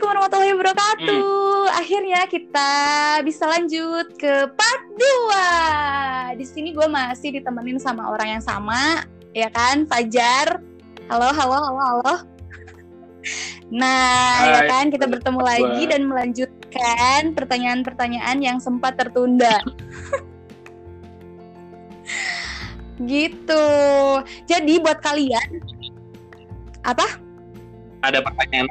Assalamualaikum warahmatullahi wabarakatuh. Akhirnya kita bisa lanjut ke part 2. Di sini gue masih ditemenin sama orang yang sama, ya kan? Fajar. Halo, halo, halo, halo. Nah, ya Hai, kan kita bertemu lagi dan melanjutkan pertanyaan-pertanyaan yang sempat tertunda. gitu. Jadi buat kalian apa? Ada pertanyaan?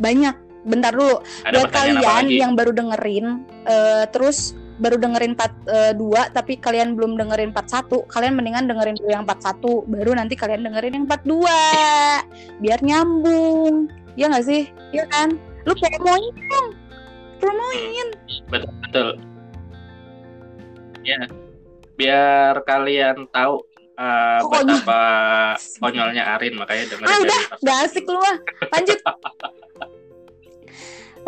Banyak. Bentar dulu. Ada buat kalian yang baru dengerin eh, terus baru dengerin part 2 tapi kalian belum dengerin part 1 kalian mendingan dengerin dulu yang part 1 baru nanti kalian dengerin yang part 2 biar nyambung ya nggak sih ya kan lu promoin dong promoin Betul, betul. Ya. Biar kalian tahu uh, konyol? betapa konyolnya Arin makanya dengerin ah udah nggak asik lu lanjut.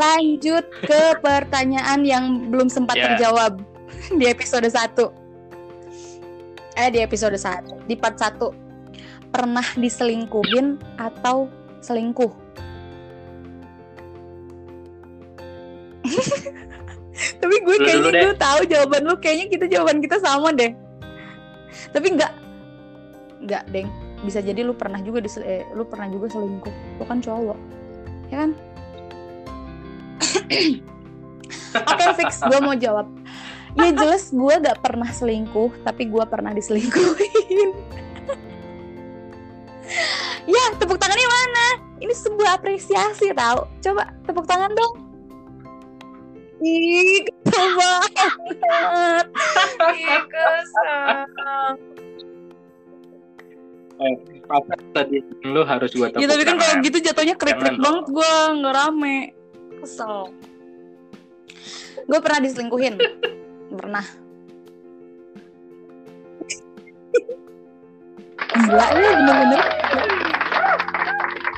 Lanjut ke pertanyaan yang belum sempat Ya. terjawab di episode 1 eh di episode 1 di part 1 pernah diselingkuhin atau selingkuh? Tapi gue kayaknya gue tahu jawaban lu kayaknya kita jawaban kita sama deh. Tapi enggak enggak deng. Bisa jadi lu pernah juga disel- eh, lu pernah juga selingkuh. Lu kan cowok ya kan? Oke fix. Gue mau jawab. Ya jelas gue gak pernah selingkuh tapi gue pernah diselingkuhin. Ya tepuk tangannya mana? Ini sebuah apresiasi tau. Coba tepuk tangan dong. Ih, kesel banget. Ih, kesel. Apa tadi lu harus gua Ya tapi kan kalau gitu jatuhnya krik-krik banget gue nggak rame. Kesel. Gue pernah diselingkuhin. pernah. Gila ya bener-bener.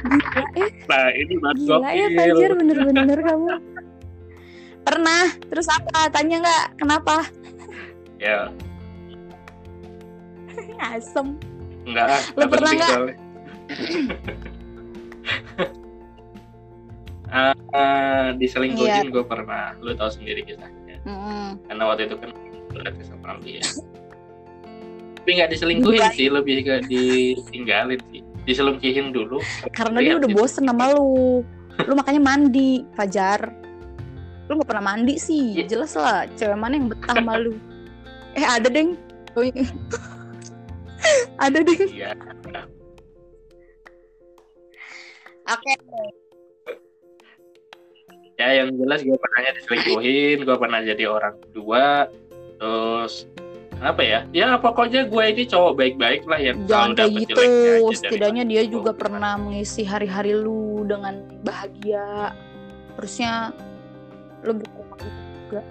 Gila ya, Nah, ini gila ya. Fajar bener-bener kamu. Pernah. Terus apa? Tanya nggak? Kenapa? Ya, Asem. Enggak. Lu nggak pernah nggak? soalnya. Ah, ah, diselingkuhin gue pernah. Lu tahu sendiri kisahnya. Mm-mm. Karena waktu itu kan udah sama dia. Tapi nggak diselingkuhin sih, lebih ke ditinggalin sih. Diselingkuhin dulu. Karena dia udah gitu. bosen sama lu. Lu makanya mandi, Fajar. Lu gak pernah mandi sih. Iya. Jelas lah, cewek mana yang betah sama lu. Eh, ada, Deng. Ada, Deng. Iya. Oke. Ya yang jelas gue pernahnya diselingkuhin, gue pernah jadi orang kedua, terus apa ya? Ya pokoknya gue ini cowok baik-baik lah yang Jangan kayak dapet gitu. Setidaknya dia juga gue. pernah mengisi hari-hari lu dengan bahagia. Terusnya lu berterima kasih.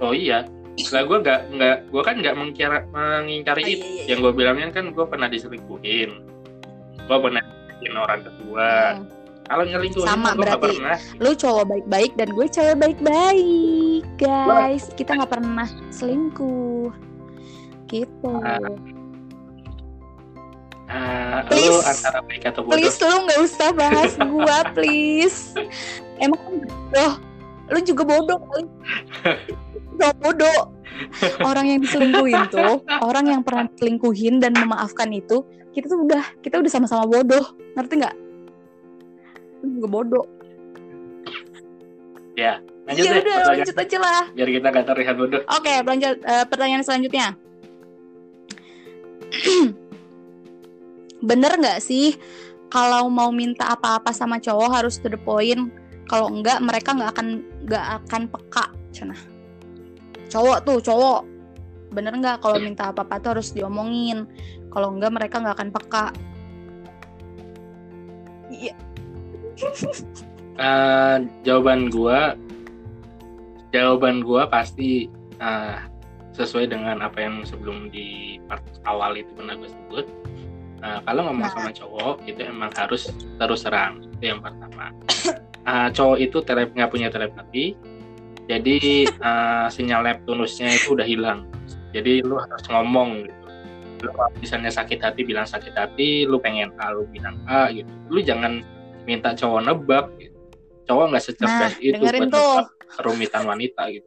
Oh iya, lah gue nggak nggak gue kan nggak mengkira mengingkari Oh, itu. iya, iya, Yang gue bilangnya kan gue pernah diselingkuhin, gue pernah bikin orang kedua. Hmm. Kalau nyelingkuhin Sama gue berarti. pernah. Lu cowok baik-baik dan gue cewek baik-baik, guys. Kita nggak pernah selingkuh. Gitu. Ah, lu Please. antara baik atau bodoh? Please lu nggak usah bahas gua, please. Emang bodoh. Lu juga bodoh kali. Gak bodoh. Orang yang diselingkuhin tuh, orang yang pernah diselingkuhin dan memaafkan itu, kita tuh udah, kita udah sama-sama bodoh. Ngerti nggak? Juga bodoh. Lanjut Ya deh, udah, lanjut aja lah. biar kita nggak terlihat bodoh. Oke, lanjut eh, pertanyaan selanjutnya. Bener nggak sih kalau mau minta apa-apa sama cowok harus to the point? Kalau enggak mereka nggak akan nggak akan peka, cina. Cowok tuh cowok. Bener nggak kalau minta apa-apa tuh harus diomongin? Kalau enggak mereka nggak akan peka. Iya, Eh, jawaban gua jawaban gua pasti eh, sesuai dengan apa yang sebelum di part awal itu pernah gue sebut Eh, kalau ngomong Nah. sama cowok itu emang harus terus terang itu yang pertama Eh, cowok itu telep nggak punya telepati jadi eh, sinyal Neptunusnya itu udah hilang jadi lu harus ngomong gitu lu misalnya sakit hati bilang sakit hati lu pengen A lu bilang A gitu lu jangan minta cowok nebak gitu cowok nggak secerdas Nah, itu buat tuh. nebak kerumitan wanita gitu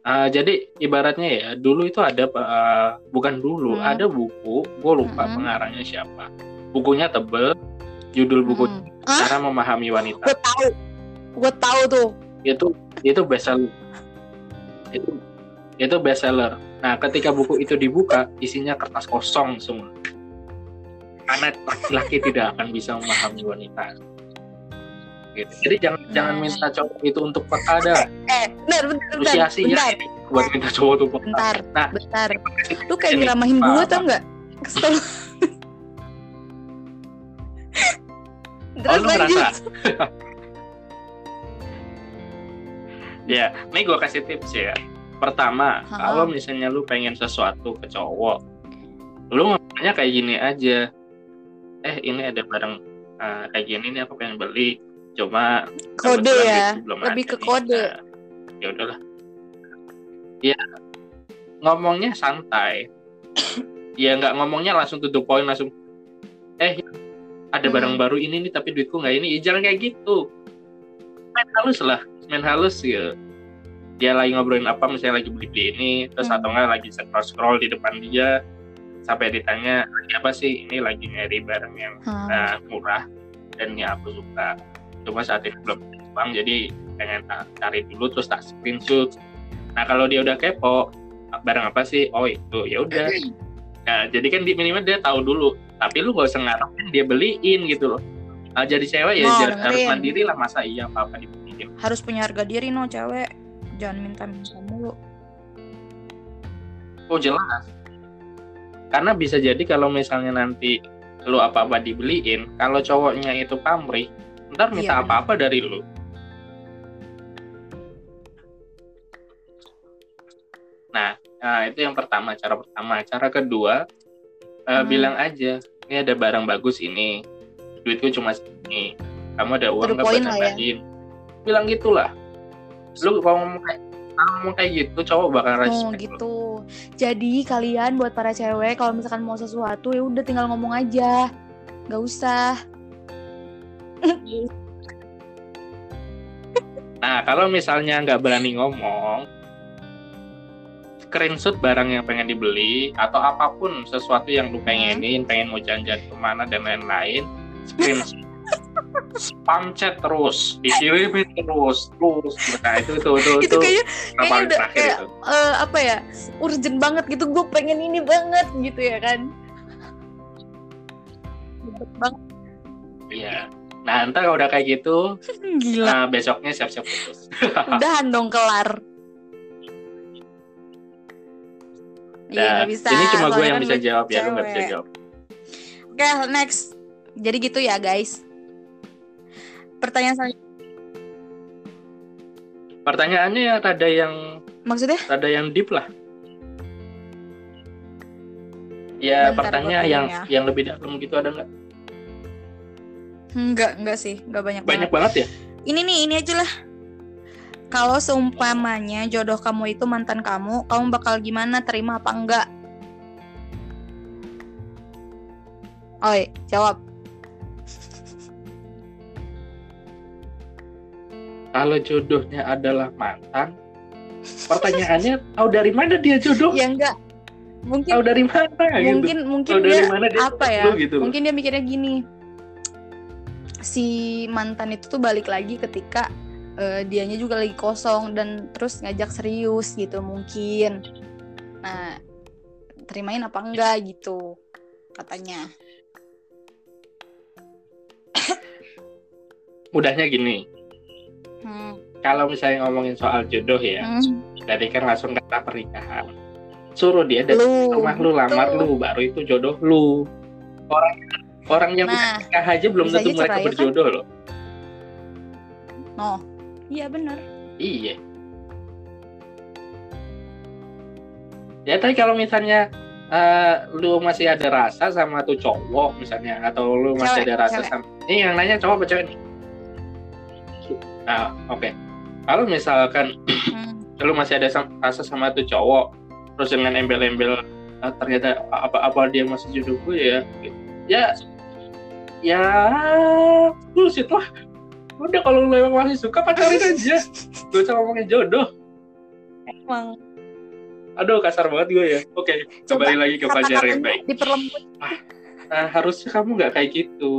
Ah, jadi ibaratnya ya dulu itu ada eh, bukan dulu Hmm. ada buku gue lupa Mm-mm. pengarangnya siapa bukunya tebel judul buku Hmm. Cara memahami wanita gue tahu. Gue tahu tuh. itu itu bestseller itu itu bestseller nah ketika buku itu dibuka isinya kertas kosong semua karena laki-laki tidak akan bisa memahami wanita gitu. jadi jangan jangan Nah. minta cowok itu untuk peka dah Eh, bentar, bentar, lu bentar. Bentar, ini buat minta cowok tuh peka bentar, nah bentar. Lu kayak Ini, nyeramahin gue tau nggak? Kesel. oh Terus lu lanjut. ya ini gue kasih tips ya. Pertama kalau misalnya lu pengen sesuatu ke cowok lu ngomongnya kayak gini aja. Eh ini ada barang eh, kayak gini nih aku pengen beli. Cuma Kode ya, belum lebih ke nih. kode. Nah, ya udahlah. Ya ngomongnya santai. Ya nggak ngomongnya langsung to the point langsung eh ada Hmm. barang baru ini nih tapi duitku nggak ini. Ya, jangan kayak gitu. Main halus lah main halus ya. Dia lagi ngobrolin apa misalnya lagi beli beli ini terus Hmm. atau enggak lagi scroll scroll di depan dia sampai ditanya lagi apa sih? Ini lagi nyari barang yang Hmm. uh, murah dan yang aku suka. Cuma saat ini belum uang jadi pengen tak cari dulu terus tak screenshot. Nah kalau dia udah kepo barang apa sih? Oh itu. Ya udah. Nah, jadi kan di minimal dia tahu dulu. Tapi lu gak usah ngarepin dia beliin gitu loh. Nah, jadi cewek ya jar- harus mandiri lah masa iya apa apa Harus punya harga diri no cewek. Jangan minta-minta mulu. oh jelas karena bisa jadi kalau misalnya nanti lu apa apa dibeliin kalau cowoknya itu pamrih ntar minta Iya, apa apa dari lu nah nah, itu yang pertama cara pertama cara kedua Hmm. bilang aja ini ada barang bagus ini duitku cuma segini kamu ada uang nggak buat ya. Bilang gitulah lu kalau ngomong kayak ngomong kayak gitu cowok bakal Oh respect lu. gitu. Jadi kalian buat para cewek kalau misalkan mau sesuatu ya udah tinggal ngomong aja. Gak usah. Nah, kalau misalnya nggak berani ngomong, screenshot barang yang pengen dibeli atau apa pun sesuatu yang lu pengenin, pengen mau jalan-jalan ke mana dan lain-lain, screenshot, spam chat terus, dikirimin terus, terus. Nah itu itu itu, itu kayaknya yang kayaknya paling udah kayak itu. eh, apa ya? Urgent banget gitu. Gue pengen ini banget gitu ya kan. Banget. Iya. Nah, ntar kalau udah kayak gitu, Gila. nah besoknya siap-siap putus. Udahan dong kelar. Iya bisa. ini cuma gue yang kan bisa gue jawab ya, lu nggak bisa jawab. Oke, next. Jadi gitu ya, guys. Pertanyaan selanjutnya Pertanyaannya ya rada yang maksudnya? rada yang deep lah. Ya, Bentar, pertanyaan yang tanya. yang lebih dalam gitu ada nggak? Enggak, enggak sih, enggak banyak, Banyak banget. banget ya? Ini nih, ini aja lah. Kalau seumpamanya jodoh kamu itu mantan kamu, kamu bakal gimana? Terima apa enggak? Oi, jawab. Kalau jodohnya adalah mantan, pertanyaannya tahu dari mana dia jodoh? Ya enggak. Mungkin Tahu dari mana gitu? mungkin mungkin Tahu dari dia mana dia apa ya? gitu? Mungkin dia mikirnya gini. Si mantan itu tuh balik lagi ketika eh, dianya juga lagi kosong dan terus ngajak serius gitu mungkin. Nah, terimain apa enggak gitu katanya. Mudahnya gini, Hmm. kalau misalnya ngomongin soal jodoh ya, Hmm. tadi kan langsung kata pernikahan. Suruh dia Lu. ke rumah lu, lamar lu, baru itu jodoh lu. Orang orang yang Nah, nikah aja belum tentu mereka cerai, kan? berjodoh loh. no. Iya benar. Iya. Ya tapi kalau misalnya eh, lu masih ada rasa sama tuh cowok misalnya atau lu masih Cewek, ada rasa cewek. sama ini yang nanya cowok apa cewek nih? Nah, oke. Kalau misalkan Hmm. lu masih ada rasa sama tuh cowok terus dengan embel-embel eh, ternyata apa-apa dia masih jodoh gue ya. Ya ya bullshit lah. udah kalau lu emang masih suka pacarin aja gak usah ngomongin jodoh emang aduh kasar banget gue ya oke kembali lagi ke pacar yang baik diperlembut nah, harusnya kamu nggak kayak gitu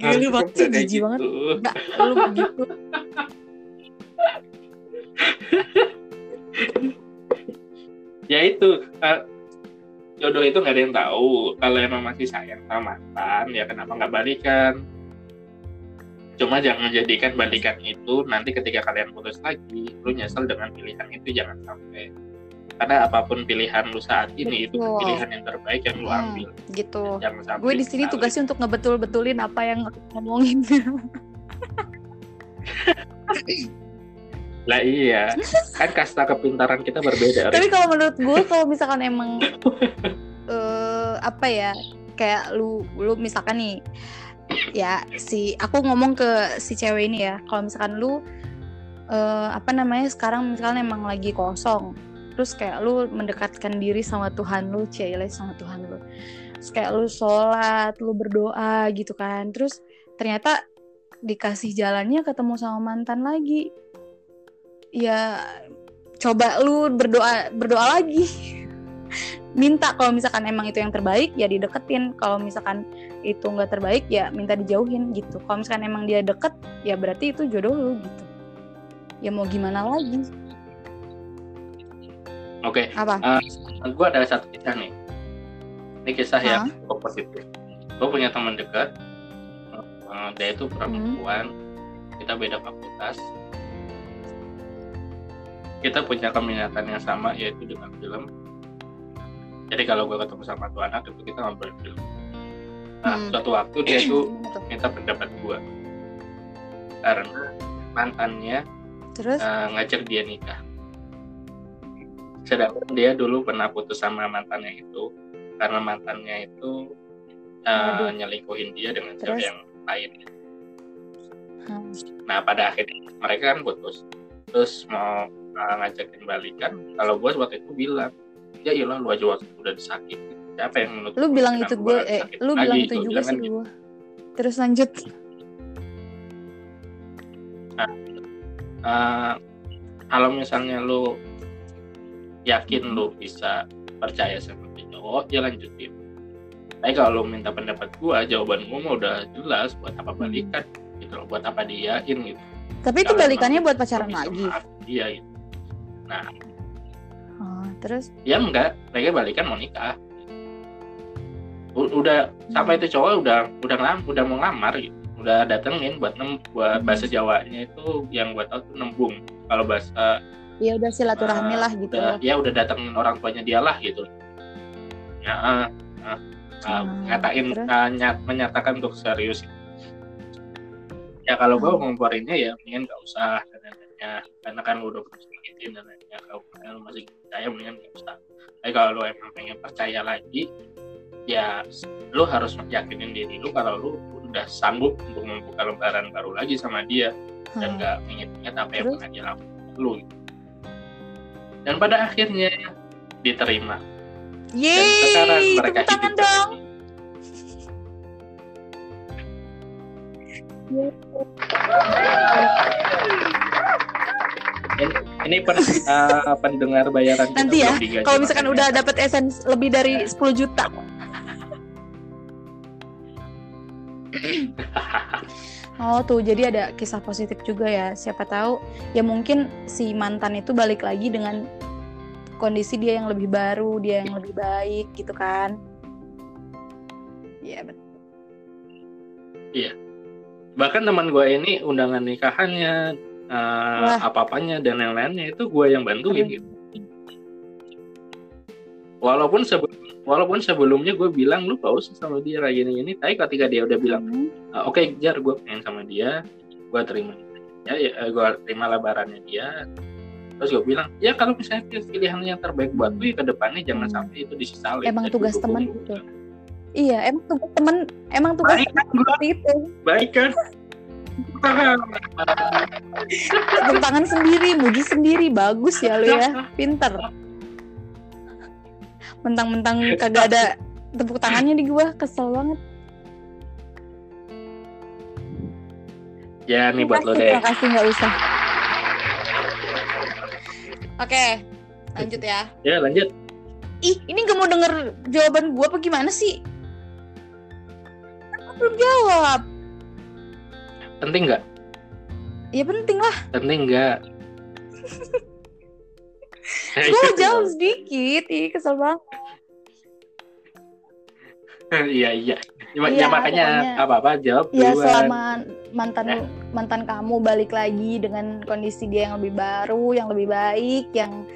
Kamu banget kayak jijik banget. gitu. Enggak, lu begitu. Ya itu eh, jodoh itu nggak ada yang tahu. Kalau emang masih sayang sama mantan ya kenapa nggak balikan? Cuma jangan jadikan balikan itu nanti ketika kalian putus lagi lu nyesel dengan pilihan itu jangan sampai karena apa pun pilihan lu saat ini itu Betul. pilihan yang terbaik yang lu Hmm, ambil. gitu. Gue di sini tugasnya untuk ngebetul-betulin apa yang ngomongin. Lah iya kan kasta kepintaran kita berbeda tapi kalau menurut gue kalau misalkan emang eh apa ya kayak lu lu misalkan nih ya si aku ngomong ke si cewek ini ya. Kalau misalkan lu eh apa namanya sekarang misalkan emang lagi kosong terus kayak lu mendekatkan diri sama Tuhan lu cile sama Tuhan lu. Terus kayak lu sholat lu berdoa gitu kan. Terus ternyata dikasih jalannya ketemu sama mantan lagi. Ya coba lu berdoa berdoa lagi. Minta kalau misalkan emang itu yang terbaik ya dideketin. Kalau misalkan itu nggak terbaik ya minta dijauhin gitu. Kalau misalkan emang dia deket ya berarti itu jodoh lu gitu. Ya mau gimana lagi oke apa? gue ada satu kisah nih. Ini kisah yang Hah? cukup positif. Gue punya teman dekat eh, dia itu perempuan. Kita beda fakultas. Kita punya keminatan yang sama yaitu dengan film. Jadi kalau gue ketemu sama tuh anak itu kita ngobrolin film. Nah Hmm. suatu waktu dia itu minta pendapat gue karena mantannya terus? eh, ngajak dia nikah. Sedangkan dia dulu pernah putus sama mantannya itu karena mantannya itu Waduh. nyelingkuhin dia dengan cewek yang lain. Hmm. Nah pada akhirnya mereka kan putus. Terus mau eh, ngajakin balikan. Kalau gue waktu itu bilang, ya iyalah lu aja waktu udah disakiti. Siapa yang menutup lu bilang itu gue eh lu bilang itu juga bilang sih kan gitu. gue terus lanjut Eh, kalau misalnya lu yakin lu bisa percaya sama si cowok ya lanjutin. Tapi kalau lu minta pendapat gua jawaban gua mah udah jelas buat apa balikan gitu loh buat apa diain gitu. Tapi itu Kalau balikannya buat pacaran lagi. dia gitu. Oh, terus? Ya enggak mereka balikan mau nikah. U- udah sama Hmm. itu cowok udah udah ngelam, udah mau ngelamar gitu. Udah datengin buat nem buat Hmm. bahasa Jawanya itu yang buat tau tuh nembung. Kalau bahasa ya udah silaturahmi lah gitu udah, ya udah datengin orang tuanya dia lah gitu. Ya ah, ah, Hmm, ngatain ah, nyat- menyatakan untuk serius. Ya kalau gue Hmm. ngomporinnya ya mendingan gak usah dan lain-lainnya. Karena kan lu udah sakitin dan lainnya kalau lu masih percaya mendingan gak usah. Tapi kalau lu emang pengen percaya lagi ya lu harus yakinin diri lu kalau lu udah sanggup untuk membuka lembaran baru lagi sama dia. Dan Hmm. nggak inget-inget apa yang pernah dia lakukan lu gitu. Dan pada akhirnya diterima dan sekarang Yeay, mereka tepuk tangan hidup dong. ini, ini pen, uh, pendengar bayaran Nanti ya, Kalau misalkan udah dapat essence lebih dari 10 juta. Oh tuh, jadi ada kisah positif juga ya. Siapa tahu ya mungkin si mantan itu balik lagi dengan kondisi dia yang lebih baru, dia yang lebih baik gitu kan. Iya betul. bahkan teman gue ini undangan nikahannya uh, Wah. apa-apanya dan yang lainnya itu gue yang bantuin Keren. gitu walaupun sebelum walaupun sebelumnya gue bilang lu gak usah sama dia kayak gini-gini tapi ketika dia udah bilang Hmm. "Ah, oke jar gue pengen sama dia gue terima ya, ya gue terima lebarannya dia terus gue bilang ya kalau misalnya pilihan yang terbaik buat gue ke depannya jangan Hmm. sampai itu disesali Emang Dan tugas teman gitu. Iya, emang tugas temen, emang tugas Baik gua? seperti itu. baik kan Tepuk tangan sendiri, muji sendiri, bagus ya lu ya, pinter. Mentang-mentang kagak ada tepuk tangannya di gua, kesel banget. Ya nih buat lo Makasih, deh. Makasih nggak usah. Oke, lanjut ya. Ya lanjut. Ih, ini nggak mau denger jawaban gua apa gimana sih? Aku belum jawab. Penting nggak? Ya penting lah. Penting nggak? Iya. jawab sedikit. Ih, kesel banget. Iya iya. Ya, Iya, ya makanya apa apa jawab Ya duluan. selama mantan Ya. mantan kamu balik lagi dengan kondisi dia yang lebih baru, yang lebih baik, yang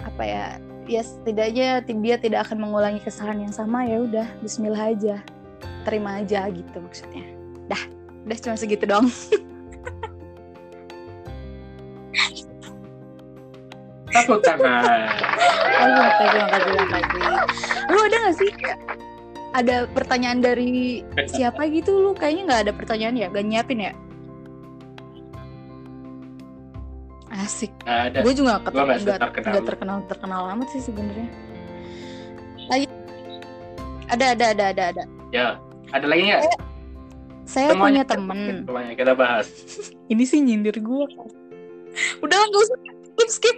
apa ya? Ya setidaknya ti- dia tidak akan mengulangi kesalahan yang sama ya udah Bismillah aja, terima aja gitu maksudnya. Dah, udah cuma segitu dong. Tepuk tangan. Oh, terima kasih, terima kasih. Lu ada gak sih ada pertanyaan dari siapa gitu lu? Kayaknya nggak ada pertanyaan ya, gak nyiapin ya? Asik. Nggak ada. gue juga gak, nggak nggak terkenal. nggak terkenal terkenal amat sih sebenarnya lagi ada ada ada ada ada Ya. Ada lagi nggak? saya Semuanya punya temen Semuanya kita bahas. ini sih nyindir gue udah lah gak usah skip skip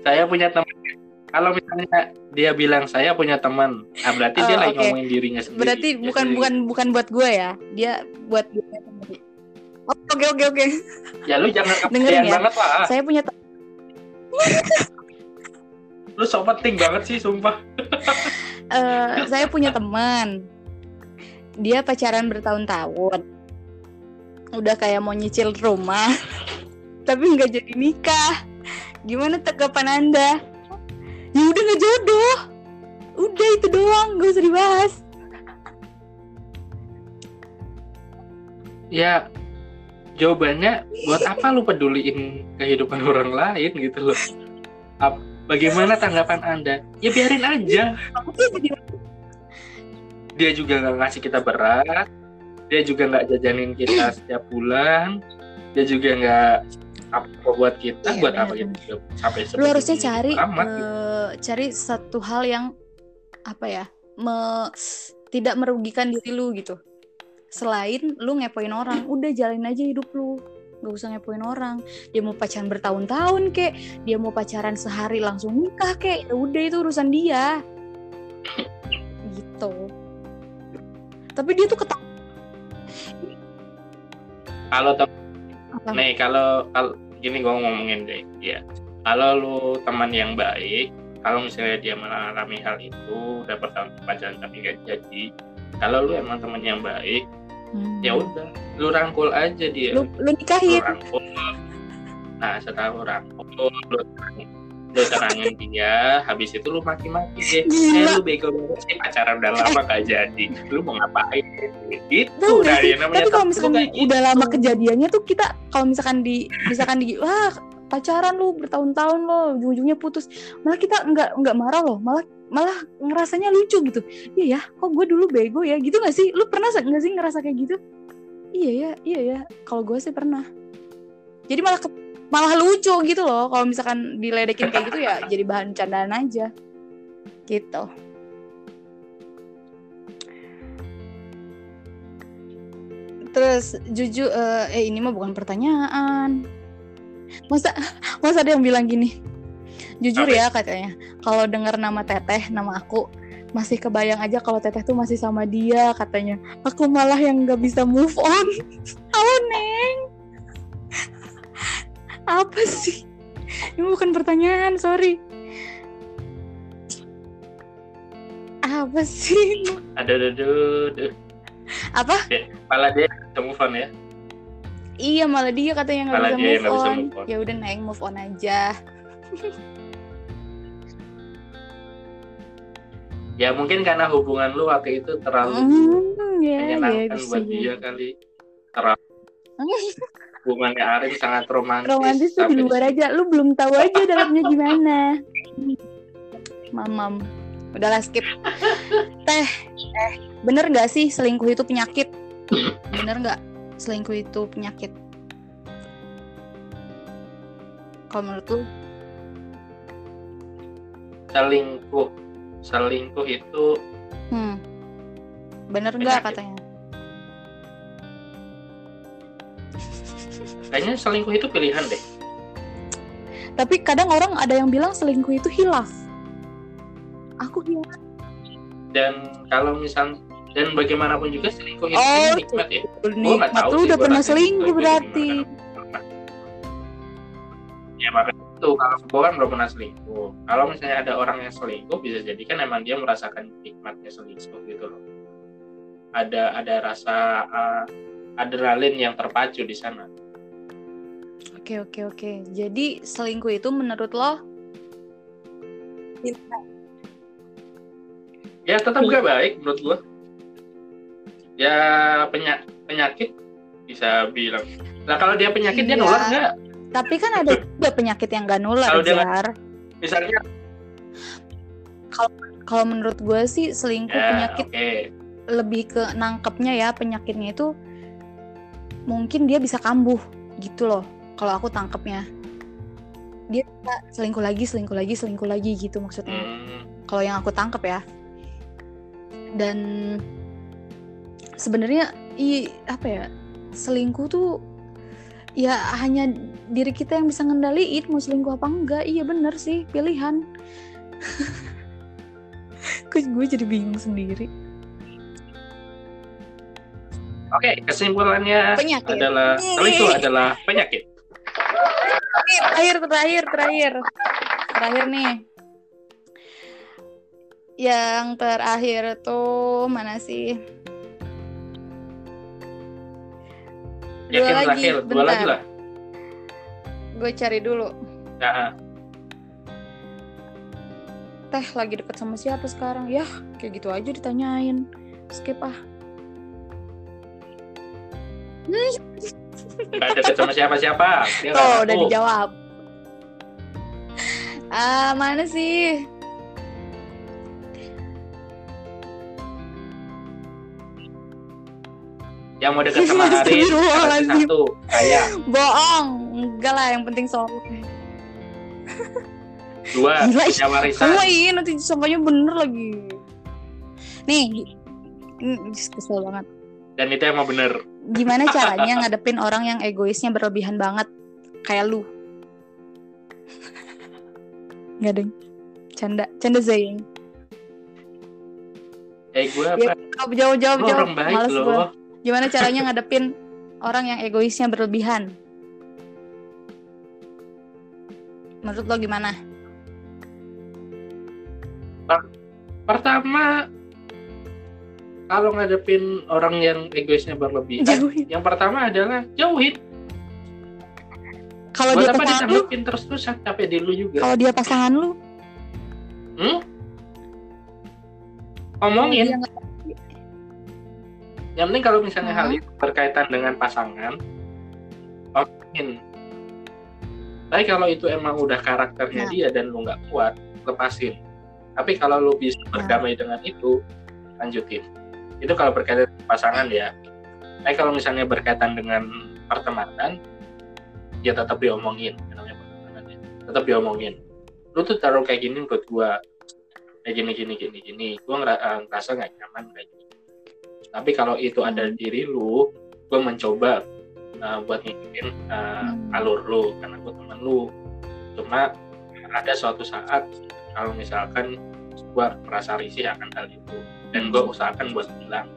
Saya punya teman. Kalau misalnya dia bilang saya punya teman, nah berarti dia Oh, lagi oke. ngomongin dirinya sendiri. berarti Dia bukan sendiri. bukan bukan buat gue ya dia buat dia sendiri Oh, oke oke oke Ya lu jangan Dengerin kepedean ya. banget lah. saya punya temen Lu sok penting banget sih, sumpah. eh, saya punya teman dia pacaran bertahun-tahun udah kayak mau nyicil rumah tapi nggak jadi nikah gimana tanggapan anda ya udah nggak jodoh udah itu doang gak usah dibahas Ya jawabannya buat apa lu peduliin kehidupan orang lain gitu loh. Bagaimana tanggapan Anda? Ya biarin aja. Dia juga nggak ngasih kita berat. Dia juga nggak jajanin kita setiap bulan. Dia juga nggak apa buat kita. Iya, buat apa kita hidup sampai lu harusnya cari amat gitu. eh, cari satu hal yang apa ya me- tidak merugikan diri lu gitu. Selain lu ngepoin orang udah jalanin aja hidup lu. Gak usah ngepoin orang. Dia mau pacaran bertahun-tahun kek. Dia mau pacaran sehari langsung nikah kek. Ya udah itu urusan dia. Gitu. Tapi dia tuh ketak Kalau tem- nih kalau kalau gini gue ngomongin deh ya. Kalau lu teman yang baik kalau misalnya dia mengalami hal itu udah pertama pacaran tapi gak jadi kalau lu emang teman yang baik Hmm. ya udah lu rangkul aja dia. Lu lu lu nikahin rangkul. Nah setelah lu rangkul lu terangin, lu terangin dia habis itu lu maki-maki Gila. eh lu bego banget sih pacaran udah lama gak jadi. Lu mau ngapain? Gitu nah, dia namanya tapi kalau misalkan kayak udah gitu. lama kejadiannya tuh kita kalau misalkan di misalkan di wah pacaran lu bertahun-tahun lo ujung-ujungnya putus. Malah kita nggak nggak marah loh malah malah ngerasanya lucu gitu. Iya ya kok gue dulu bego ya? Gitu nggak sih? Lu pernah nggak sih ngerasa kayak gitu? Iya ya iya ya kalau gue sih pernah. Jadi malah ke- malah lucu gitu loh kalau misalkan diledekin kayak gitu ya jadi bahan candaan aja gitu Terus jujur eh, eh ini mah bukan pertanyaan. Masa masa ada yang bilang gini. Jujur Apa? ya katanya. Kalau dengar nama Teteh, nama aku masih kebayang aja kalau Teteh tuh masih sama dia katanya. Aku malah yang nggak bisa move on. Halo Neng. Apa sih? Ini bukan pertanyaan, sorry. Apa sih? ada ada Apa? Malah dia bisa move on ya. Iya malah dia katanya nggak bisa, move nggak bisa on. move on. Ya udah Neng move on aja. Ya mungkin karena hubungan lu waktu itu terlalu Hmm, ya, ya menyenangkan bisa buat dia kali. Terlalu hubungannya Arin sangat romantis. Romantis tuh di luar aja. Lu belum tahu aja dalamnya gimana. Mamam. Udahlah skip. Teh, eh, bener nggak sih selingkuh itu penyakit? Bener nggak selingkuh itu penyakit? Kalau menurut lu? selingkuh selingkuh itu Hmm. Bener nggak katanya? Kayaknya selingkuh itu pilihan deh. Tapi kadang orang ada yang bilang selingkuh itu hilaf. Aku hilaf. dan kalau misal dan bagaimanapun juga selingkuh itu Oh, nikmat ya. Gua Nikmat. tahu lu sih udah gua pernah selingkuh berarti. ya makanya itu kalau gue kan belum pernah selingkuh. Kalau misalnya ada orang yang selingkuh bisa jadi kan emang dia merasakan nikmatnya selingkuh gitu loh. Ada ada rasa uh, adrenalin yang terpacu di sana Oke oke oke. Jadi selingkuh itu menurut lo ya tetap gak baik menurut gua ya penya- penyakit bisa bilang nah kalau dia penyakit dia Iya. nular nggak tapi kan ada juga penyakit yang gak nular, Kalau dia Jar. misalnya Kalau menurut gue sih selingkuh ya penyakit oke lebih ke nangkepnya ya penyakitnya itu mungkin dia bisa kambuh gitu loh. Kalau aku tangkepnya. Dia selingkuh lagi, selingkuh lagi, selingkuh lagi gitu maksudnya. Hmm, kalau yang aku tangkep ya. Dan sebenarnya i apa ya selingkuh tuh ya hanya diri kita yang bisa ngendaliin mau selingkuh apa enggak. Iya bener sih pilihan. Gue jadi bingung sendiri? Oke kesimpulannya penyakit. adalah selingkuh adalah penyakit terakhir terakhir terakhir. Terakhir nih. Yang terakhir tuh mana sih? Dua yakin lagi terakhir dua bentar. lagi lah. Gue cari dulu. Nah, teh lagi deket sama siapa sekarang? Ya kayak gitu aja ditanyain. Skip ah nggak deket sama siapa-siapa. Dia tuh ngaku. udah dijawab. Ah mana sih? Yang mau deket sama Haris satu kaya bohong. Enggak lah yang penting soal dua Gila, punya warisan. Oh iya nanti disangkanya bener lagi. Nih ini kesel banget. Dan itu emang bener gimana caranya ngadepin orang yang egoisnya berlebihan banget? Kayak lu. Nggak deng. Canda. Canda Zayn eh gue Ya, apa? jawab jawab Lu jawab. orang baik males loh. Gua. gimana caranya ngadepin orang yang egoisnya berlebihan? Menurut lo gimana? Pertama kalau ngadepin orang yang egoisnya berlebihan jauhin. yang pertama adalah jauhin. Kalau dia apa pasangan lu? ditanggepin terus terusan? Capek di lu juga. Kalau dia pasangan lu? Hmm? ngomongin dia nggak- yang penting kalau misalnya Hmm. hal itu berkaitan dengan pasangan ngomongin tapi kalau itu emang udah karakternya Nah. dia dan lu nggak kuat lepasin. Tapi kalau lu bisa Nah. berdamai dengan itu lanjutin itu kalau berkaitan dengan pasangan ya. Tapi kalau misalnya berkaitan dengan pertemanan ya tetap diomongin namanya pertemanan ya. tetap diomongin. Lu tuh taruh kayak gini menurut gua. Kayak gini gini gini gini. Gua eh, ngerasa nggak nyaman kayak gini. Tapi kalau itu ada di diri lu gua mencoba eh, buat ngikutin Hmm. alur lu karena gua temen lu. Cuma ada suatu saat kalau misalkan gua merasa risih akan hal itu dan gua usahakan buat bilang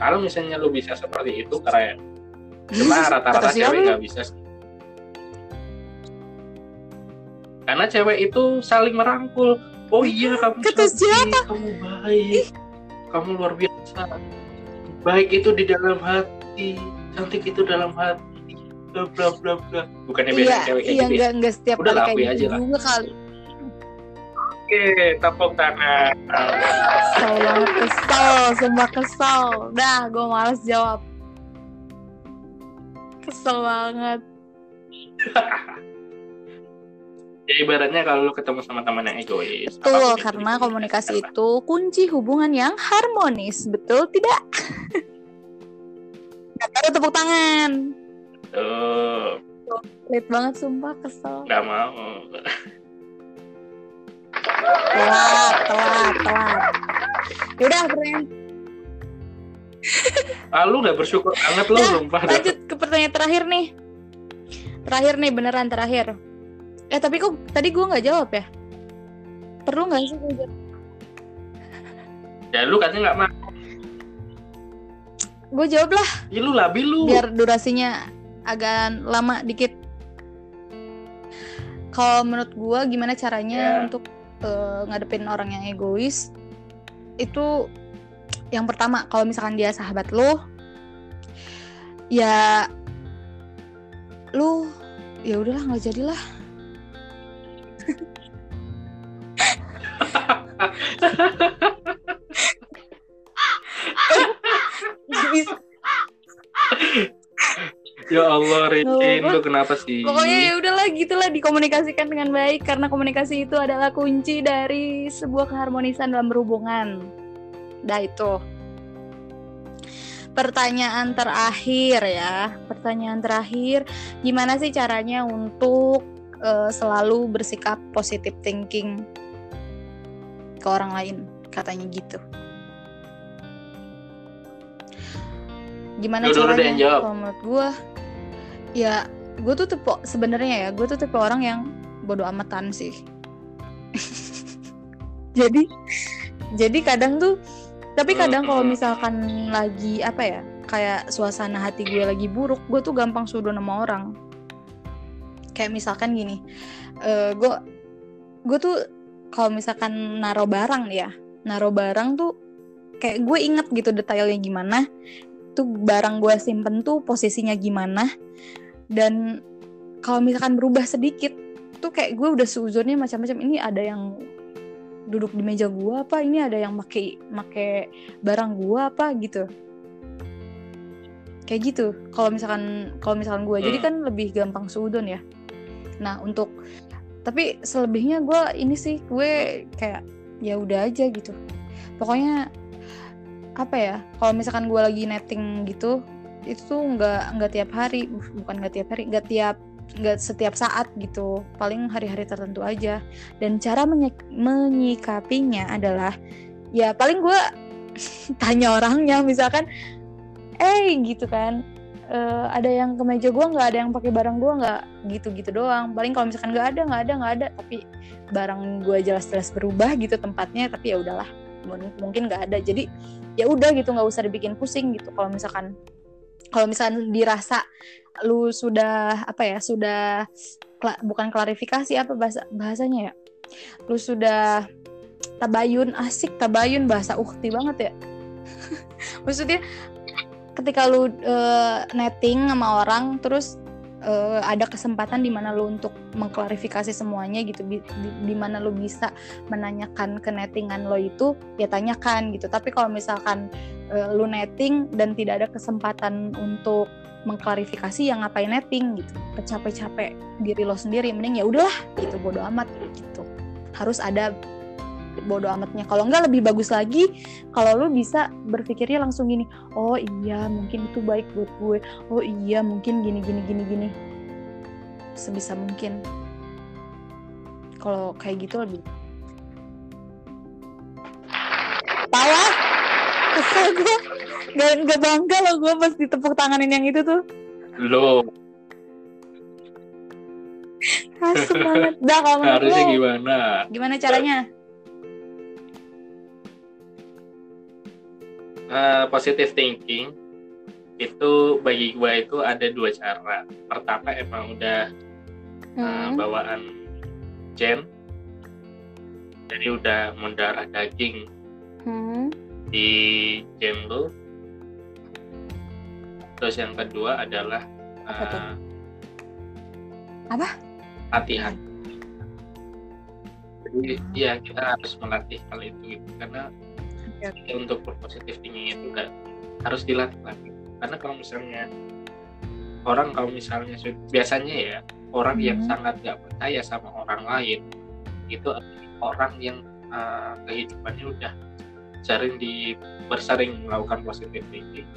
kalau misalnya lu bisa seperti itu keren. Cuma rata-rata cewek nggak bisa sih. karena cewek itu saling merangkul. Oh iya kamu Kata cantik, siapa? kamu baik. Kamu luar biasa. Baik itu di dalam hati cantik itu dalam hati bla bla bla. Bla bukannya biasa iya cewek kayak iya gitu ya? nggak nggak setiap Udah kali kayak akui gitu aja lah. juga kali oke tepuk tangan. Kesel banget kesel sumpah kesel. Dah gue males jawab. Kesel banget. Ya ibaratnya kalau lu ketemu sama teman yang egois betul itu karena komunikasi itu kunci hubungan yang harmonis betul tidak? Taruh tepuk tangan. Tuh Pelit banget sumpah kesel. Nggak mau telat telat telat yaudah pertanyaan ah lu nggak bersyukur banget lu Dah, sumpah lanjut ke pertanyaan terakhir nih terakhir nih beneran terakhir. Eh tapi kok tadi gue nggak jawab ya? Perlu nggak sih gue jawab? Ya lu katanya nggak mau. Gue jawab lah Ya lu labil lu. biar durasinya agak lama dikit. Kalau menurut gue gimana caranya Ya. untuk eh, ngadepin orang yang egois? Itu yang pertama kalau misalkan dia sahabat lo, ya lu ya udahlah nggak jadilah. Ya Allah, apa-apa. lu kenapa sih? Pokoknya ya udahlah gitulah dikomunikasikan dengan baik karena komunikasi itu adalah kunci dari sebuah keharmonisan dalam berhubungan. Dah itu. Pertanyaan terakhir ya. Pertanyaan terakhir, gimana sih caranya untuk eh, selalu bersikap positive thinking ke orang lain? Katanya gitu. Gimana deh caranya? Kalau menurut gue, ya gue tuh tipe sebenarnya ya gue tuh tipe orang yang bodoh amatan sih. Jadi jadi kadang tuh tapi kadang kalau misalkan lagi apa ya kayak suasana hati gue lagi buruk gue tuh gampang sudon sama orang. Kayak misalkan gini eh gue gue tuh kalau misalkan naro barang ya naro barang tuh kayak gue inget gitu detailnya gimana tuh barang gue simpen tuh posisinya gimana dan kalau misalkan berubah sedikit tuh kayak gue udah seuzurnya macam-macam. Ini ada yang duduk di meja gue apa? Ini ada yang make make barang gue apa? Gitu. Kayak gitu. Kalau misalkan kalau misalkan gue jadi Hmm. kan lebih gampang seudon ya. Nah untuk tapi selebihnya gue ini sih gue kayak ya udah aja gitu. Pokoknya apa ya? Kalau misalkan gue lagi netting gitu itu nggak nggak tiap hari uh, bukan nggak tiap hari nggak tiap nggak setiap saat gitu. Paling hari-hari tertentu aja. Dan cara menyi- menyikapinya adalah ya paling gue tanya orangnya misalkan eh gitu kan. "Eh, ada yang ke meja gue nggak? Ada yang pakai barang gue nggak? Gitu-gitu doang. Paling kalau misalkan nggak ada nggak ada nggak ada. Tapi barang gue jelas-jelas berubah gitu tempatnya tapi ya udahlah. Mung- mungkin nggak ada. Jadi ya udah gitu nggak usah dibikin pusing gitu. Kalau misalkan kalau misalkan dirasa lu sudah apa ya sudah kla- bukan klarifikasi apa bahasa bahasanya ya? Lu sudah tabayun asik tabayun bahasa ukti banget ya? Maksudnya ketika lu eh, netting sama orang terus eh, ada kesempatan di mana lu untuk mengklarifikasi semuanya gitu. Di, di- mana lu bisa menanyakan ke nettingan lo itu ya tanyakan gitu. Tapi kalau misalkan eh, lu netting dan tidak ada kesempatan untuk mengklarifikasi yang ngapain netting gitu? Capek-capek diri lo sendiri mending ya udahlah gitu bodo amat gitu. Harus ada bodo amatnya. Kalau enggak lebih bagus lagi kalau lu bisa berpikirnya langsung gini oh iya mungkin itu baik buat gue. Oh iya mungkin gini gini gini gini. Sebisa mungkin. Kalau kayak gitu lebih tawa kesel gue gak, gak bangga loh gue pas ditepuk tanganin yang itu tuh. Lo. Asem banget. Dah kalau menurut harusnya lo gimana? gimana caranya Eh, positive thinking itu bagi gue itu ada dua cara. Pertama emang udah eh, Hmm. bawaan gen, jadi udah mendarah daging Hmm. di gen lo. Terus yang kedua adalah Apa eh, Apa? latihan. Jadi ya kita harus melatih hal itu gitu. karena Oke, untuk positif thinking itu nggak harus dilatih lagi. Karena kalau misalnya orang kalau misalnya biasanya ya orang yang Mhm. sangat nggak percaya sama orang lain itu orang yang uh, kehidupannya udah sering di bersering melakukan positive thinking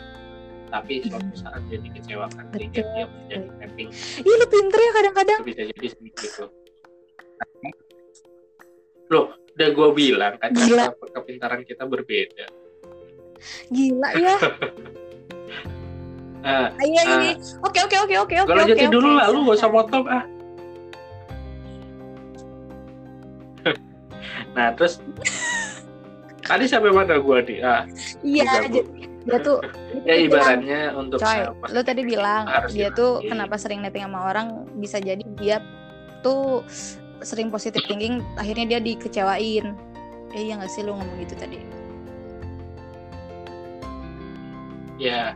tapi suatu Mhm. saat jadi kecewakan sehingga dia menjadi mapping Ih lu pinter ya kadang-kadang bisa jadi seperti itu loh udah gue bilang kan Gila. ke- kepintaran kita berbeda Gila ya Ah, iya Ah. iya. Oke oke oke oke oke. gue lanjutin oke, dulu lah, lu gak usah potong ah. nah terus tadi sampai mana gua nih? Ah, Iya, jadi dia tuh ya bilang, ibaratnya untuk coy, lu tadi bilang dia tuh kenapa sering netting sama orang bisa jadi dia tuh sering positif thinking akhirnya dia dikecewain. Eh, iya gak sih lu ngomong gitu tadi? Ya,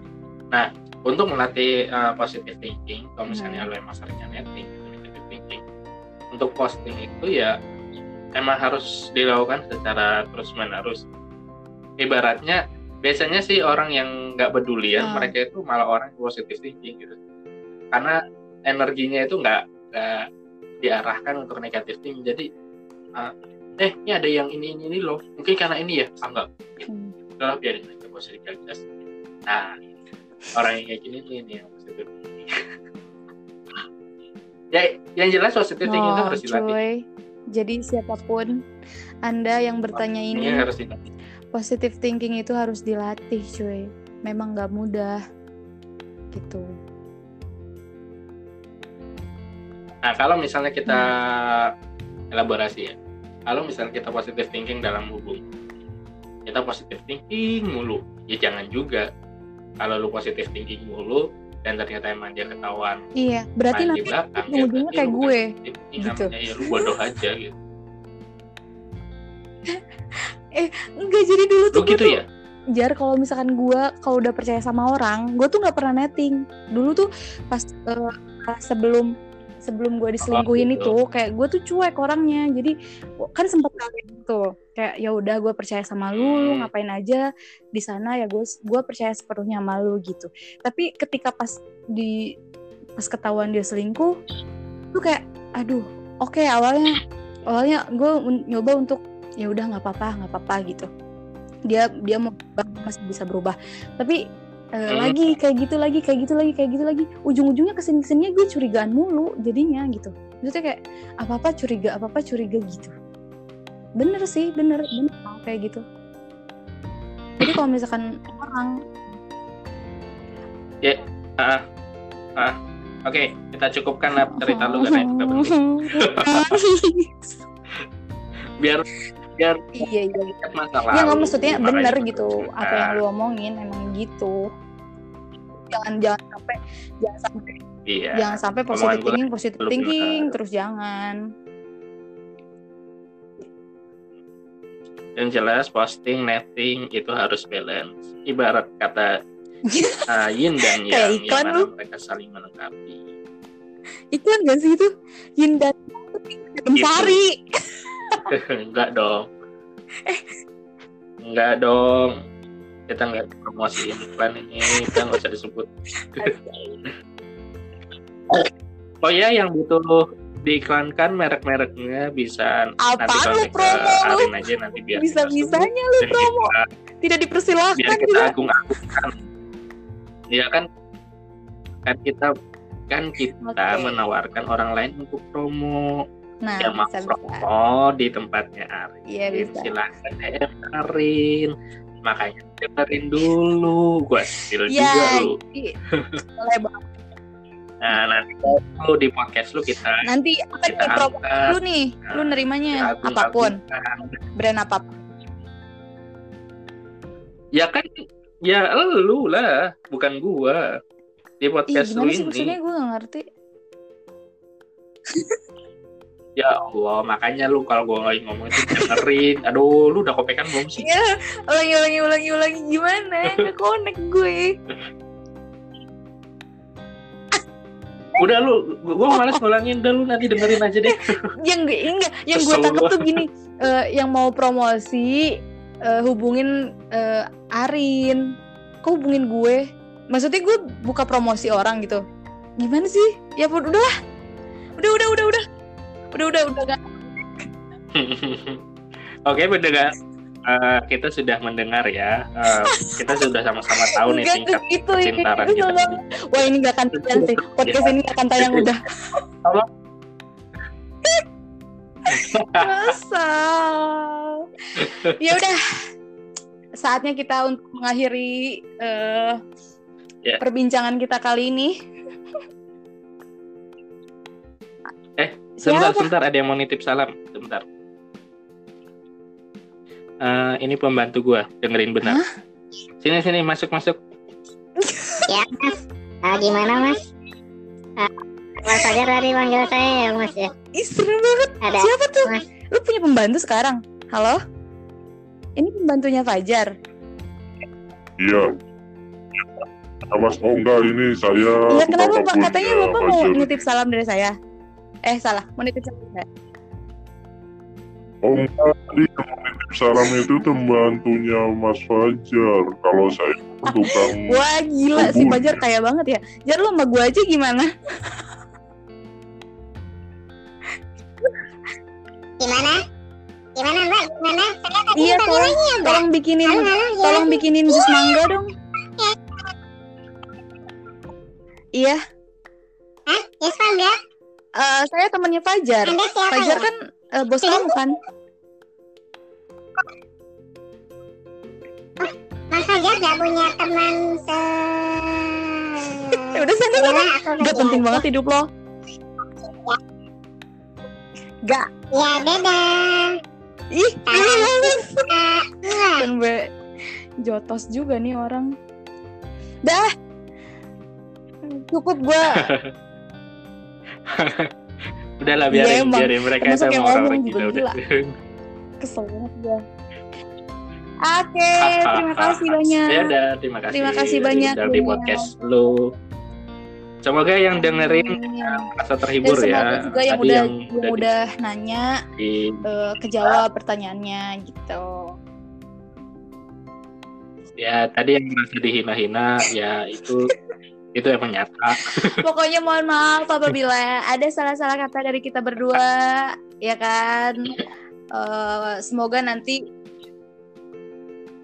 nah untuk melatih uh, positive thinking, kalau misalnya Hmm. lo emang seringnya netting, negative thinking, untuk posting itu ya emang harus dilakukan secara terus menerus. Ibaratnya biasanya sih orang yang nggak pedulian, Hmm. mereka itu malah orang yang positive thinking gitu, karena energinya itu nggak nggak diarahkan untuk negatif thinking. Jadi, uh, eh ini ada yang ini ini, ini loh, mungkin karena ini ya, ah enggak, Hmm. udah biarin aja gak usah digagas nah orang yang kayak gini nih ini yang positif ya yang jelas positif thinking itu Oh, harus dilatih cuy. Jadi siapa pun Anda yang bertanya ini ini, harus dilatih positive thinking itu harus dilatih, cuy. Memang nggak mudah. Gitu. Nah kalau misalnya kita elaborasi ya. Kalau misalnya kita positif thinking dalam hubungan kita positif thinking mulu. Ya jangan juga. Kalau lu positif thinking mulu dan ternyata emang dia ketahuan Iya, berarti nanti belakang ya berarti kayak gue. thinking, gitu. namanya. Ya lu bodoh aja gitu. Enggak jadi dulu lu tuh gue gitu tuh ya? Jar kalau misalkan gue kalau udah percaya sama orang gue tuh nggak pernah netting. Dulu tuh pas eh, sebelum sebelum gue diselingkuhin itu kayak gue tuh cuek orangnya. Jadi kan sempet kawin gitu. Kayak ya udah gue percaya sama lu lu Hmm. ngapain aja di sana ya gue gue percaya sepenuhnya sama lu gitu. Tapi ketika pas di pas ketahuan dia selingkuh tuh kayak aduh oke awalnya awalnya gue nyoba untuk ya udah nggak apa-apa nggak apa-apa gitu. Dia dia mau masih bisa berubah. Tapi Hmm. lagi kayak gitu lagi kayak gitu lagi kayak gitu lagi ujung-ujungnya ke sini ke sininya gue curigaan mulu jadinya gitu maksudnya kayak apa apa curiga apa apa curiga gitu bener sih bener bener kayak gitu jadi kalau misalkan orang Ah, ah. Oke, kita cukupkan lah cerita lu karena itu udah penting. Biar biar iya iya masalah. ya nggak maksudnya bener itu gitu terus. apa yang Ah, lu omongin emang gitu jangan jangan sampai jangan sampai Iya. jangan sampai positive thinking positive belum thinking terus jangan Yang jelas posting, netting itu harus balance. Ibarat kata ah, yin dan yang, iklan yang mana mereka saling melengkapi. iklan gak sih itu Yin dan Gitu. Sari Enggak dong. Enggak dong. Kita nggak promosiin iklan ini, kita nggak usah disebut. Oh ya, yang butuh diiklankan merek-mereknya bisa Apaan nanti lu promo lu? Aja nanti biar bisa kita bisanya sebut lu promo kita- tidak dipersilahkan biar kita agung-agungkan. Ya kan kan kita kan kita Oke. menawarkan orang lain untuk promo nah yang mau bisa bisa promo di tempatnya Arin. iya bisa Silahkan DM Arin. Makanya dengerin dulu, gua spill juga ya lu. boleh banget. Nah nanti lu di podcast lu kita nanti apa kita nih angkat. lu nih lu Nah, nerimanya kita apa pun agung-agungkan. brand apa pun Ya kan ya lu lah, bukan gua. Di Ih, podcast lu gimana sih ini. maksudnya gue gak ngerti Ya Allah, makanya lu kalau gua lagi ngomong itu dengerin. Aduh, lu udah kopekan belum sih? Iya, ulangi ulangi ulangi ulangi gimana? Nggak connect gue. Udah lu, gua malas ngulangin, udah lu nanti dengerin aja deh. Yang gue enggak, yang gue tangkap tuh gini, eh, yang mau promosi eh, hubungin eh, Arin. Kok hubungin gue? Maksudnya gue buka promosi orang gitu. Gimana sih? Ya udah udah udah udah udah udah udah udah gak. Oke, pendengar. Eh, kita sudah mendengar ya. Eh, kita sudah sama-sama tahu nih tingkat itu ya. kecintaan Itu kita. Wah ini gak akan tayang sih. Podcast ini gak akan tayang udah. Tolong. Ya udah. Saatnya kita untuk mengakhiri eh, Ya. perbincangan kita kali ini. Sebentar, Siapa? sebentar ada yang mau nitip salam. Sebentar. Eh, ini pembantu gua, dengerin benar. Sini sini masuk masuk. Ya, Mas. Ah, gimana, Mas? Ah, Mas Fajar tadi panggil saya ya, Mas ya. Ih, serem banget. Ada Siapa tuh? Mas. Lu punya pembantu sekarang? Halo? Ini pembantunya Fajar. Iya. Ya, Mas, oh enggak ini saya. Iya, kenapa Pak? Katanya Bapak mau nitip salam dari saya. Eh, salah. Mau nitip salam. Oh enggak, tadi yang menitip salam itu pembantunya Mas Fajar. Kalau saya tukang Wah, gila si. Fajar kaya banget ya. Jar, lu sama gua aja gimana? Gimana? Gimana, Mbak? Gimana? Saya tadi Iya, tolong, lagi ya, Mbak. tolong bikinin Halo, halo, ya. tolong bikinin jus mangga dong. Iya, Hah? Yes, Pak, eh, saya temannya Fajar. Anda siapa Fajar ya? kan eh, bos kamu kan? Mas Fajar nggak punya teman se... Ya udah sana aku Gak penting aja. banget hidup lo. Gak. Ya, dadah. Ih. Dan gue jotos juga nih orang. Dah. Cukup gue. Udahlah Iya, biarin, emang. biarin mereka yang emang orang-orang gila juga udah. Kesel banget gue. Oke, terima kasih banyak. Ya udah, terima kasih. Terima kasih banyak, di Daniel. podcast lu. Semoga yang dengerin Amin. merasa Dan terhibur semoga ya. juga yang Tadi udah yang yang udah udah nanya di- eh, kejawab pertanyaannya gitu. ya tadi yang merasa dihina-hina ya itu itu emang nyata. Pokoknya mohon maaf apabila ada salah-salah kata dari kita berdua, ya kan. Eh, semoga nanti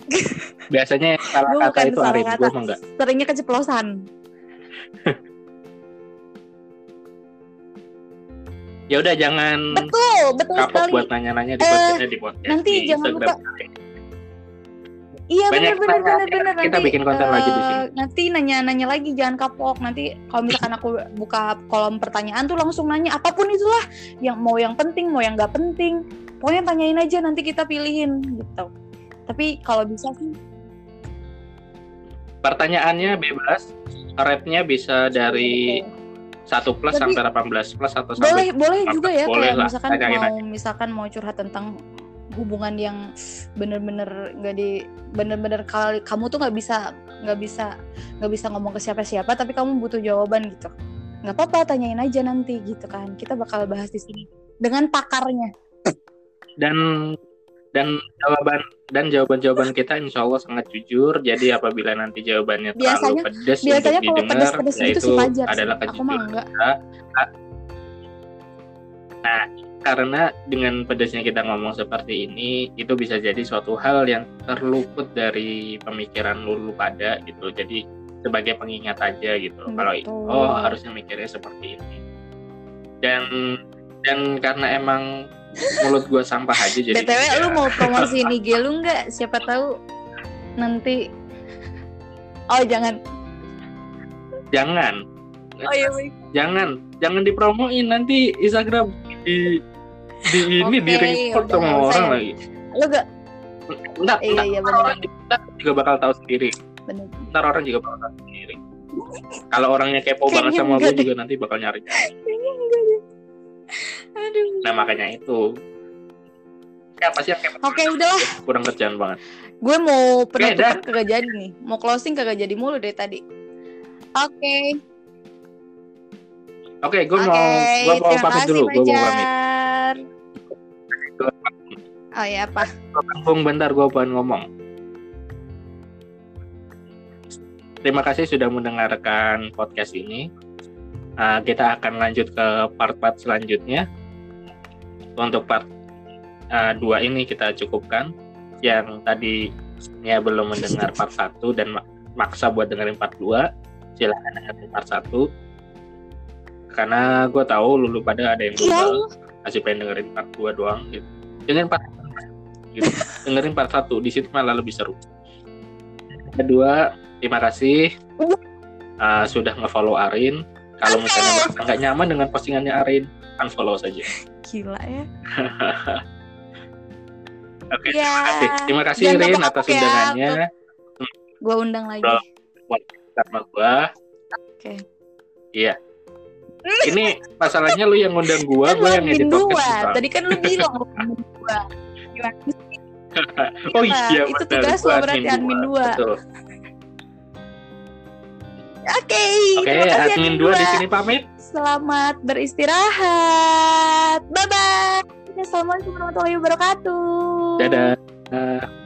Biasanya salah kata bukan itu Arif, kata, gue enggak. seringnya keceplosan. Ya udah jangan Betul, betul kapok sekali. buat nanya-nanya di Eh, podcast, di podcast nanti di jangan Instagram. Iya benar benar benar benar kita nanti bikin konten lagi di eh, sini. nanti nanya-nanya lagi jangan kapok. Nanti kalau misalkan aku buka kolom pertanyaan tuh langsung nanya apa pun itulah. Yang mau yang penting mau yang nggak penting. Pokoknya tanyain aja nanti kita pilihin gitu. Tapi kalau bisa sih. Pertanyaannya bebas, rate-nya bisa dari 1 plus Tapi- sampai 18 plus atau boleh sampai boleh juga ya boleh kayak lah, misalkan mau misalkan mau curhat tentang hubungan yang bener-bener nggak di bener-bener kalau kamu tuh nggak bisa nggak bisa nggak bisa ngomong ke siapa-siapa tapi kamu butuh jawaban gitu nggak apa-apa tanyain aja nanti gitu kan kita bakal bahas di sini dengan pakarnya dan dan jawaban dan jawaban-jawaban kita insya Allah sangat jujur. Jadi apabila nanti jawabannya terlalu Biasanya- pedas biasanya untuk kalau didengar, pedas-pedas ya gitu itu sih. adalah aku mah kejujuran enggak kita. Nah, karena dengan pedasnya kita ngomong seperti ini, itu bisa jadi suatu hal yang terluput dari pemikiran lulu pada gitu. Jadi sebagai pengingat aja gitu. Kalau Betul. oh harusnya mikirnya seperti ini. Dan dan karena emang mulut gua sampah aja jadi btw ya, lu mau promosi IG lu nggak siapa tahu nanti oh jangan jangan oh iya baik. jangan jangan dipromoin nanti Instagram di di ini di Oke, report sama orang lagi. Lu gak ntar, Iya, iya, bener. orang juga, bakal tahu sendiri. Bener. Ntar orang juga bakal tahu sendiri. Kalau orangnya kepo banget sama gue enggak juga nanti bakal nyari. Enggak aduh. Nah makanya itu. Ya pasti yang kepo? Oke, udahlah. kurang kerjaan banget. Gue mau penutupan kagak jadi nih. Mau closing kagak jadi mulu dari tadi. Oke. Oke gue oke mau gue mau pamit dulu. Gue mau pamit oh ya apa Bung bentar gue pengen ngomong Terima kasih sudah mendengarkan podcast ini. Uh, kita akan lanjut ke part-part selanjutnya. Untuk part uh, dua ini kita cukupkan. Yang tadi ya belum mendengar part 1 dan mak- maksa buat dengerin part 2, silahkan dengerin part 1. Karena gue tahu lulu pada ada yang Iya. gagal, masih pengen dengerin part 2 doang gitu. Dengerin part gitu. dengerin part 1 di situ malah lebih seru. Kedua, terima kasih. uh, sudah nge-follow Arin. Kalau misalnya merasa nggak nyaman dengan postingannya Arin, unfollow saja. Gila ya. Oke, Ya, terima kasih. Terima kasih jangan Rin atas ya. undangannya Gua undang lagi. Bro. sama gua. Oke. Iya. Ini masalahnya lu yang ngundang gua, Kan gua lu yang admin edit dua. podcast. Tadi kan lu bilang lu sih? Oh Iya, iya, itu benar. tugas Gua lo berarti admin dua. Oke, Oke, terima kasih admin dua di sini pamit. Selamat beristirahat. Bye bye. Assalamualaikum warahmatullahi wabarakatuh. Dadah.